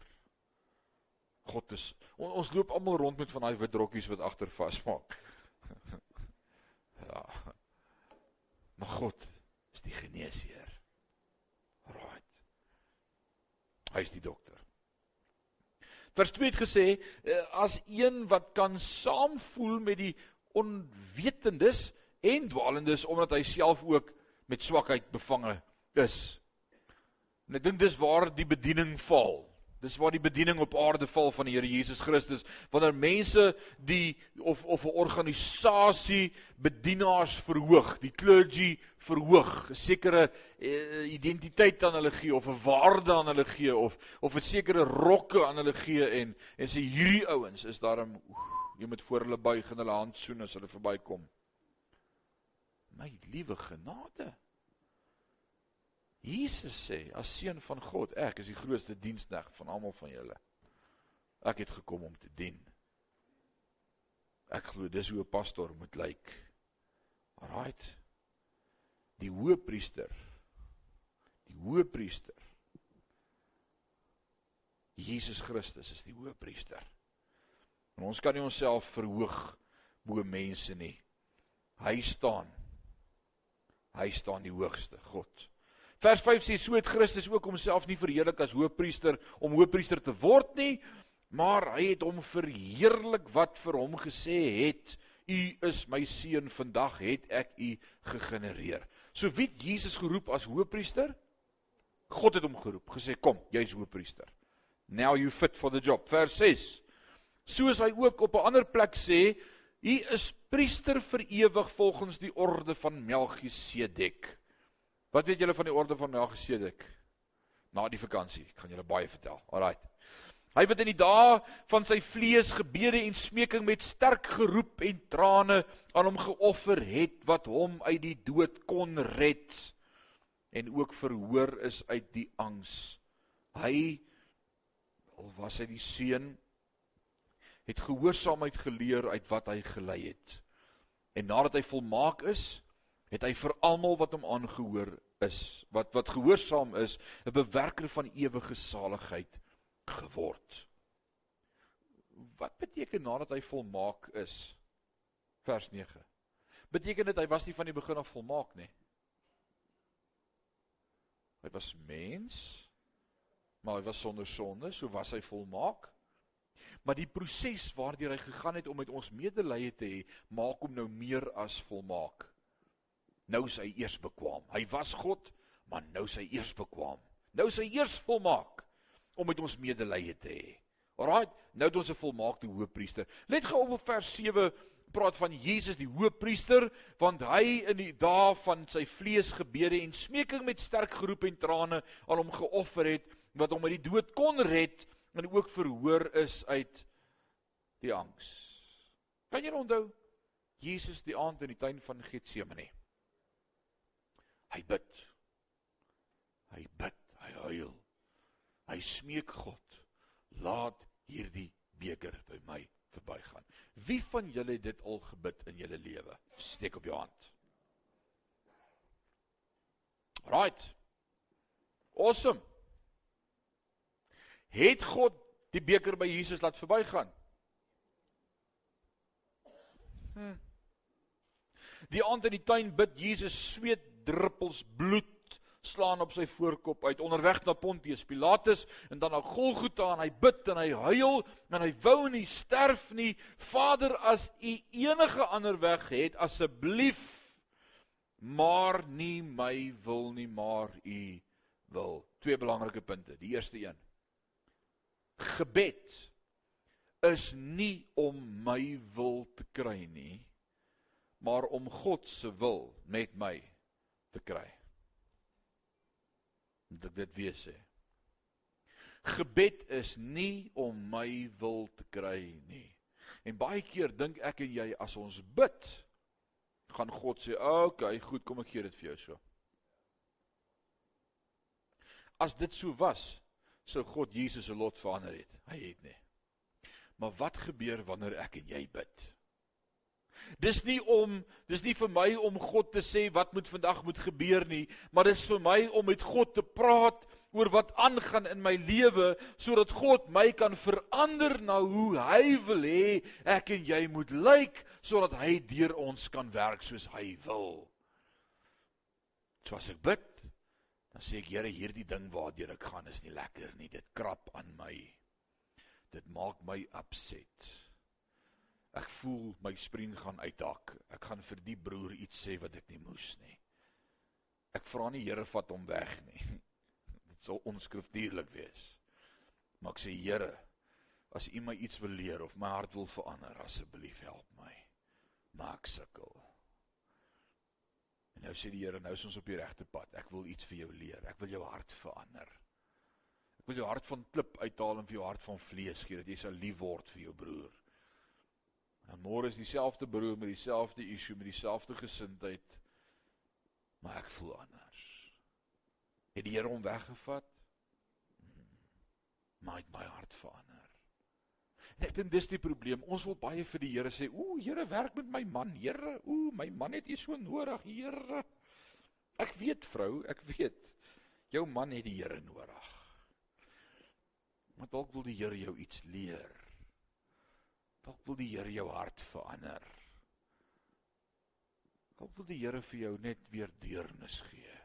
God is on, ons loop almal rond met van daai wit rokkies wat agter vasmaak. ja. Maar God is die geneesheer. Alraight. Hy is die dokter. Vers 2 het gesê eh, as een wat kan saamvoel met die onwetendes en dwalendes omdat hy self ook met swakheid bevange is. En ek dink dis waar die bediening val. Dis waar die bediening op aarde val van die Here Jesus Christus wanneer mense die of of 'n organisasie bedienaars verhoog, die clergy verhoog, 'n sekere uh, identiteit aan hulle gee of 'n waarde aan hulle gee of of 'n sekere rokke aan hulle gee en en sê hierdie ouens is daarom oef, Jy moet voor hulle buig en hulle hand soen as hulle verbykom. My liewe genade. Jesus sê as seun van God, ek is die grootste diensknegt van almal van julle. Ek het gekom om te dien. Ek glo dis hoe 'n pastoor moet lyk. Alraight. Die hoëpriester. Die hoëpriester. Jesus Christus is die hoëpriester. En ons kan nie onsself verhoog bo mense nie. Hy staan. Hy staan die hoogste, God. Vers 5 sê so het Christus ook homself nie verheerlik as hoëpriester om hoëpriester te word nie, maar hy het hom verheerlik wat vir hom gesê het: U is my seun, vandag het ek u gegenereer. So wie het Jesus geroep as hoëpriester? God het hom geroep, gesê kom, jy's hoëpriester. Now you fit for the job. Vers 6 soos hy ook op 'n ander plek sê, hy is priester vir ewig volgens die orde van Melchisedek. Wat weet julle van die orde van Melchisedek? Na die vakansie, ek gaan julle baie vertel. Alraai. Hy wat in die dae van sy vlees gebede en smeking met sterk geroep en trane aan hom geoffer het wat hom uit die dood kon red en ook verhoor is uit die angs. Hy al was hy die seun het gehoorsaamheid geleer uit wat hy gelei het. En nadat hy volmaak is, het hy vir almal wat hom aangehoor is, wat wat gehoorsaam is, 'n bewerker van ewige saligheid geword. Wat beteken nadat hy volmaak is? Vers 9. Beteken dit hy was nie van die begin af volmaak nie? Hy was mens, maar hy was sonder sonde, so was hy volmaak. Maar die proses waardeur hy gegaan het om met ons medelee te hê, maak hom nou meer as volmaak. Nou is hy eers bekwam. Hy was God, maar nou is hy eers bekwam. Nou is hy eers volmaak om met ons medelee te hê. Alraai, nou het ons 'n volmaakte hoëpriester. Let gou op op vers 7 praat van Jesus die hoëpriester want hy in die dae van sy vleesgebede en smeking met sterk geroep en trane aan hom geoffer het wat hom uit die dood kon red en ook verhoor is uit die angs. Kan jy onthou Jesus die aand in die tuin van Getsemane? Hy bid. Hy bid, hy huil. Hy smeek God, laat hierdie beker by my verbygaan. Wie van julle het dit al gebid in julle lewe? Steek op jou hand. Right. Awesome. Het God die beker by Jesus laat verbygaan? Hm. Die aand in die tuin bid Jesus sweet druppels bloed slaan op sy voorkop uit onderweg na Pontius Pilatus en dan na Golgotha en hy bid en hy huil en hy wou nie sterf nie. Vader as u enige ander weg het asseblief maar nie my wil nie maar u wil. Twee belangrike punte. Die eerste een. Gebed is nie om my wil te kry nie maar om God se wil met my te kry moet ek dit weer sê. Gebed is nie om my wil te kry nie. En baie keer dink ek en jy as ons bid, gaan God sê, "Oké, okay, goed, kom ek gee dit vir jou so." As dit so was, sou God Jesus se lot verander het. Hy het nie. Maar wat gebeur wanneer ek en jy bid? Dis nie om dis nie vir my om God te sê wat moet vandag moet gebeur nie, maar dis vir my om met God te praat oor wat aangaan in my lewe sodat God my kan verander na hoe hy wil hê ek en jy moet lyk sodat hy deur ons kan werk soos hy wil. So as ek bid, dan sê ek Here, hierdie ding waardeur ek gaan is nie lekker nie. Dit krap aan my. Dit maak my upset. Ek voel my spring gaan uitdak. Ek gaan vir die broer iets sê wat ek nie moes nie. Ek vra nie Here vat hom weg nie. Dit sal onskriftuurlik wees. Maar ek sê Here, as U my iets wil leer of my hart wil verander, asseblief help my. Maak sukkel. En nou sê die Here, nou is ons op die regte pad. Ek wil iets vir jou leer. Ek wil jou hart verander. Ek wil jou hart van klip uithaal en vir jou hart van vlees gee dat jy sal lief word vir jou broer. En môre is dieselfde broer met dieselfde issue met dieselfde gesindheid. Maar ek voel anders. Het die Here hom weggevat? Hmm. Maar het my hart verander. En ek dink dis die probleem. Ons wil baie vir die Here sê, "Ooh, Here, werk met my man, Here. Ooh, my man het U so nodig, Here." Ek weet, vrou, ek weet. Jou man het die Here nodig. Maar dalk wil die Here jou iets leer. Dalk wil die Here jou hart verander. Dalk wil die Here vir jou net weer deernis gee.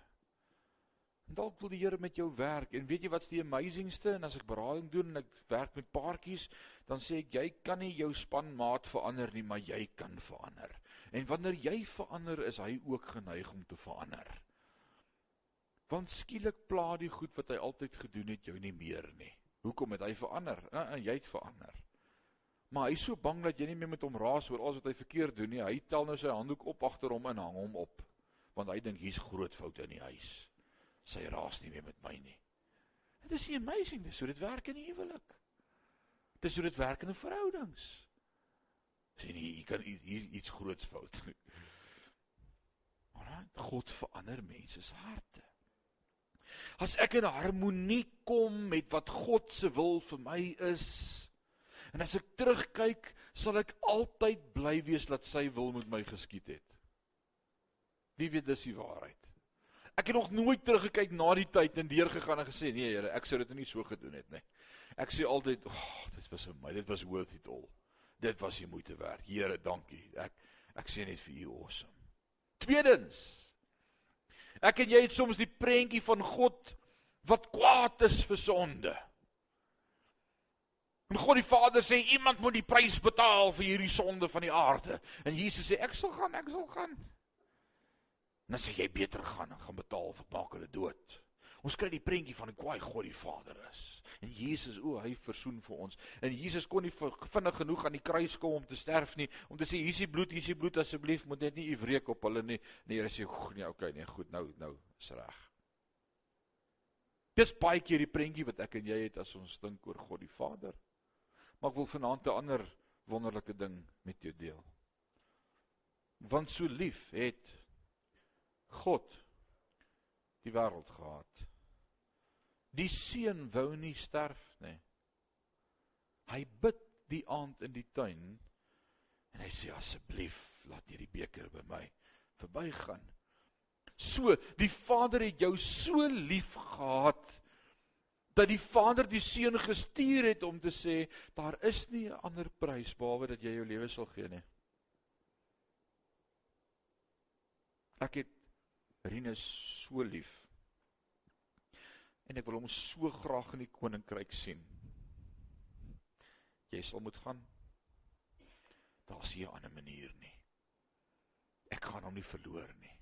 En dalk wil die Here met jou werk. En weet jy wat's die amazingste? En as ek berading doen en ek werk met paartjies, dan sê ek jy kan nie jou spanmaat verander nie, maar jy kan verander. En wanneer jy verander, is hy ook geneig om te verander. Want skielik pla die goed wat hy altyd gedoen het jou nie meer nie. Hoekom het hy verander? Uh, uh, jy het verander. Maar hy's so bang dat jy nie meer met hom raas oor alles wat hy verkeerd doen nie. Hy tel nou sy handdoek op agter hom en hang hom op. want hy dink hier's groot foute in die huis. Sy raas nie meer met my nie. Dit is amazing, dis hoe dit werk in die huwelik. Dis hoe dit werk in 'n verhoudings. Sien jy, jy kan hier iets groots fout. Maar God verander mense se harte. As ek in harmonie kom met wat God se wil vir my is, en as ek terugkyk, sal ek altyd bly wees dat sy wil met my geskied het. Wie weet dis die waarheid? Ek het nog nooit teruggekyk na die tyd en deurgegaan en gesê nee Here, ek sou dit nie so gedoen het nie. Ek sê altyd, "Ag, oh, dit was vir my, dit was worth it all. Dit was die moeite werd. Here, dankie. Ek ek sê net vir u awesome." Tweedens, ek en jy het soms die prentjie van God wat kwaad is vir sonde. En God die Vader sê iemand moet die prys betaal vir hierdie sonde van die aarde. En Jesus sê ek sal gaan, ek sal gaan. En dan sê jy beter gaan en gaan betaal vir maak hulle dood. Ons kry die prentjie van 'n kwaai God die Vader is. En Jesus, o, hy versoen vir ons. En Jesus kon nie vinnig genoeg aan die kruis kom om te sterf nie, om te sê hier is die bloed, hier is die bloed asseblief, moet net nie u wreek op hulle nie. Nee, Here sê, nee, okay, nee, goed, nou nou is reg. Dis baie keer die prentjie wat ek en jy het as ons dink oor God die Vader. Maar ek wil vanaand 'n ander wonderlike ding met jou deel. Want so lief het God die wêreld gehad. Die seun wou nie sterf nie. Hy bid die aand in die tuin en hy sê asseblief laat hierdie beker by my verbygaan. So, die Vader het jou so lief gehad dat die Vader die seun gestuur het om te sê daar is nie 'n ander prys behalwe dat jy jou lewe sal gee nie. Ek het Rinus so lief. En ek wil hom so graag in die koninkryk sien. Jy sal moet gaan. Daar's nie 'n ander manier nie. Ek gaan hom nie verloor nie.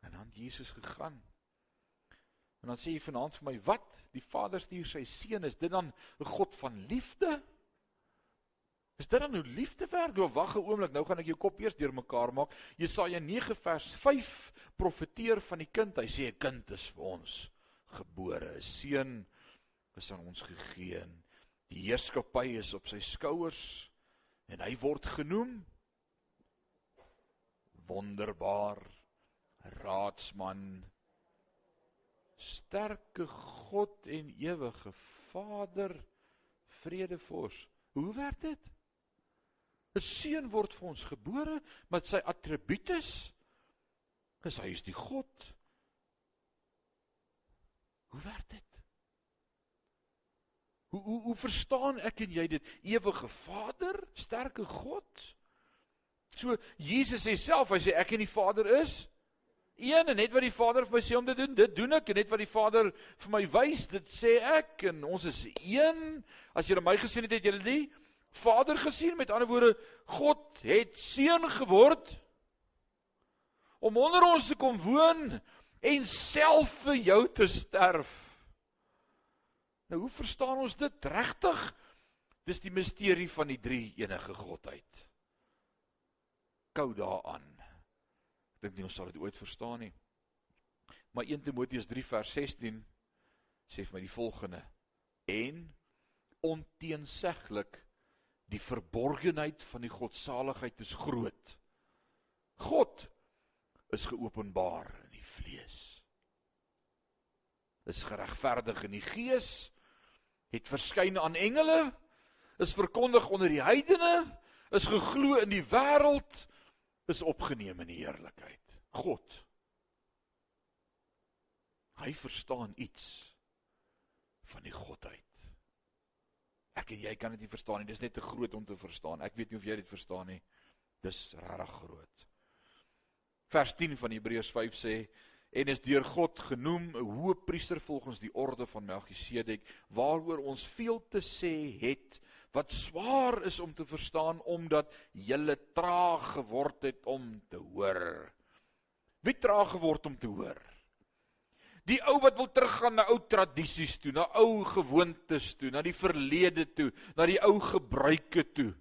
En dan Jesus gegaan. En dan sê hy vanaand vir my, "Wat? Die Vader stuur sy seun, is dit dan 'n God van liefde?" Is dit dan hoe liefde werk? Jou wag 'n oomblik, nou gaan ek jou kop eers deurmekaar maak. Jesaja 9 vers 5 profeteer van die kind. Hy sê 'n kind is vir ons gebore, 'n seun is aan ons gegee. Die heerskappy is op sy skouers en hy word genoem wonderbaar raadsman sterke God en ewige Vader vredevors. Hoe werk dit? 'n seun word vir ons gebore met sy attribute is hy is die God. Hoe werk dit? Hoe hoe hoe verstaan ek en jy dit? Ewige Vader, sterke God. So Jesus sê self, hy sê ek en die Vader is een en net wat die Vader vir my sê om te doen, dit doen ek en net wat die Vader vir my wys, dit sê ek en ons is een. As jy my gesien het, het dit nie Vader gesien met ander woorde God het seun geword om onder ons te kom woon en self vir jou te sterf. Nou hoe verstaan ons dit regtig? Dis die misterie van die drie enige godheid. Kou daaraan. Ek dink nie ons sal dit ooit verstaan nie. Maar 1 Timoteus 3 vers 16 sê vir my die volgende: En onteenseglik Die verborgenheid van die godsaligheid is groot. God is geopenbaar in die vlees. Is geregverdig in die gees, het verskyn aan engele, is verkondig onder die heidene, is geglo in die wêreld, is opgeneem in die heerlikheid. God. Hy verstaan iets van die godheid. Ek en jy kan dit nie verstaan nie. Dis net te groot om te verstaan. Ek weet nie of jy dit verstaan nie. Dis regtig groot. Vers 10 van Hebreërs 5 sê en is deur God genoem 'n hoëpriester volgens die orde van Melchisedek waaroor ons veel te sê het wat swaar is om te verstaan omdat jy traag geword het om te hoor. Wie traag geword om te hoor? Die ou wat wil teruggaan na ou tradisies toe, na ou gewoontes toe, na die verlede toe, na die ou gebruike toe.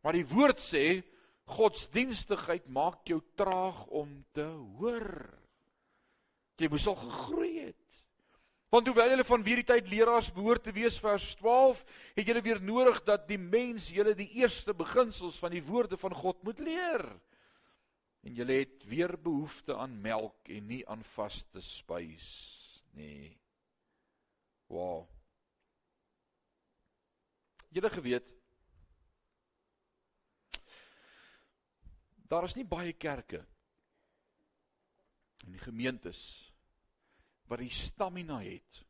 Maar die woord sê Godsdienstigheid maak jou traag om te hoor. Jy moes al gegroei het. Want hoewel julle van hierdie tyd leraars behoort te wees vers 12, het julle weer nodig dat die mens julle die eerste beginsels van die woorde van God moet leer. En julle het weer behoefte aan melk en nie aan vaste spys nie. Wow. Julle geweet Daar is nie baie kerke in die gemeentes wat die stamina het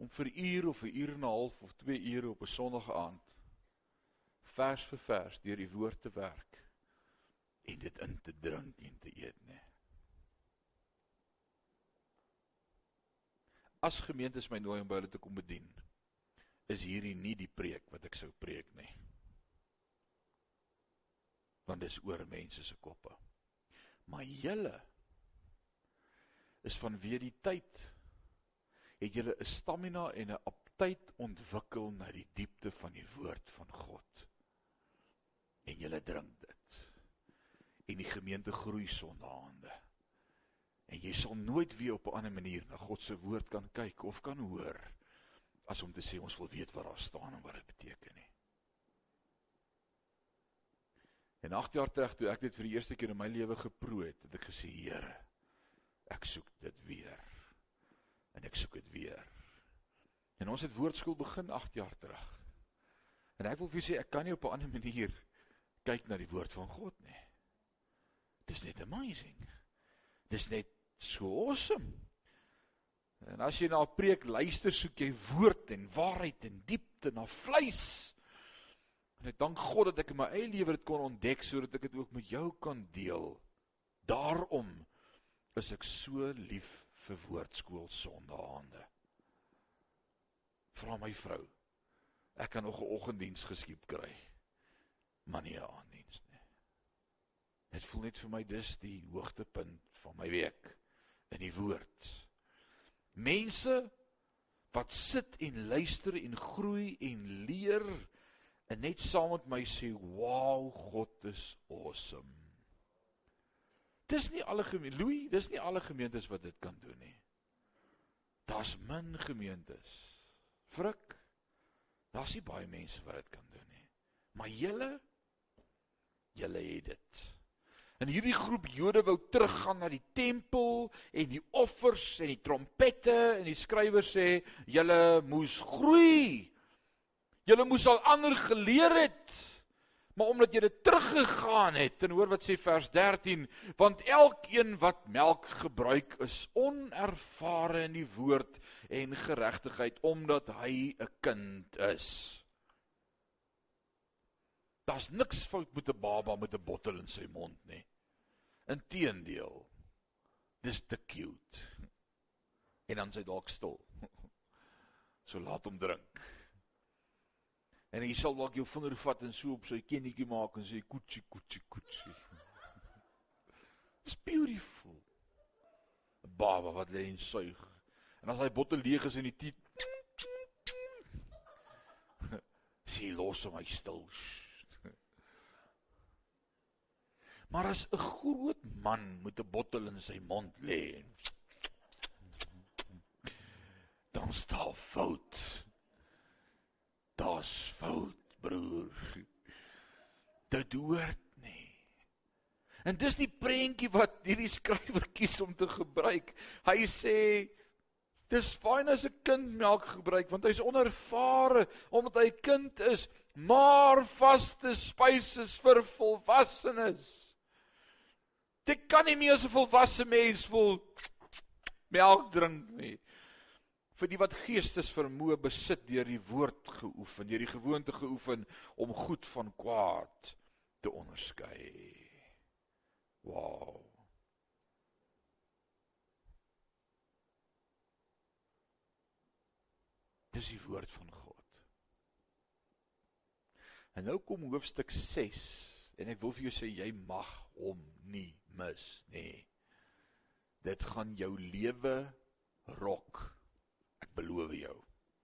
om vir uur of 'n uur en 'n half of 2 ure op 'n Sondag aand vers vir vers deur die woord te werk en dit in te drink en te eet nê. As gemeentes my nooi om by hulle te kom bedien, is hierdie nie die preek wat ek sou preek nie. Want dis oor mense se koppe. Maar julle is vanweë die tyd het julle 'n stamina en 'n aptyd ontwikkel na die diepte van die woord van God. En julle drink dit. En die gemeente groei sondaande. En jy sal nooit weer op 'n ander manier na God se woord kan kyk of kan hoor as om te sê ons wil weet wat daar staan en wat dit beteken nie. En 8 jaar terug toe ek dit vir die eerste keer in my lewe geproe het, het ek gesê Here, ek soek dit weer. En ek soek dit weer. En ons het woordskool begin 8 jaar terug. En ek wil vir julle sê ek kan nie op 'n ander manier kyk na die woord van God nie. Dis net amazing. Dis net so awesome. En as jy na 'n preek luister, soek jy woord en waarheid en diepte na vleis. En ek dank God dat ek in my eie lewe dit kon ontdek sodat ek dit ook met jou kan deel. Daarom is ek so lief vir woordskool sondaande. Vra my vrou. Ek kan nog 'n oggenddiens geskiep kry. Maar nie 'n aanddiens nie. Dit voel net vir my dis die hoogtepunt van my week in die woord. Mense wat sit en luister en groei en leer en net saam met my sê, "Wow, God is awesome." Dis nie alle gemeente, Louis, dis nie alle gemeentes wat dit kan doen nie. Daar's min gemeentes. Frik. Daar's nie baie mense wat dit kan doen nie. Maar julle julle het dit. En hierdie groep Jode wou teruggaan na die tempel en die offers en die trompette en die skrywer sê julle moes groei. Julle moes al ander geleer het maar omdat jy dit teruggegaan het en hoor wat sê vers 13 want elkeen wat melk gebruik is onervare in die woord en geregtigheid omdat hy 'n kind is. Daar's niks fout met 'n baba met 'n bottel in sy mond nie. Inteendeel dis te cute. En dan sy dalk stil. So laat hom drink En hy sal dalk jou vinger vat en so op sy kennetjie maak en sê koetsie koetsie koetsie. It's beautiful. 'n Baba wat lê en suig. En as hy bottel leeg is in die tiet sê los hom hy stil. Maar as 'n groot man met 'n bottel in sy mond lê dan staan fout daar's fout, broer. Dit hoort nie. En dis die prentjie wat hierdie skrywer kies om te gebruik. Hy sê dis fyn as 'n kind melk gebruik want hy's onervare omdat hy kind is, maar vaste spyse is vir volwassenes. Dit kan nie meer as 'n volwasse mens vol melk drink nie vir die wat geestesvermoë besit deur die woord geoefen, deur die gewoonte geoefen om goed van kwaad te onderskei. Wow. Dis die woord van God. En nou kom hoofstuk 6 en ek wil vir jou sê jy mag hom nie mis nie. Dit gaan jou lewe rok beloof jou.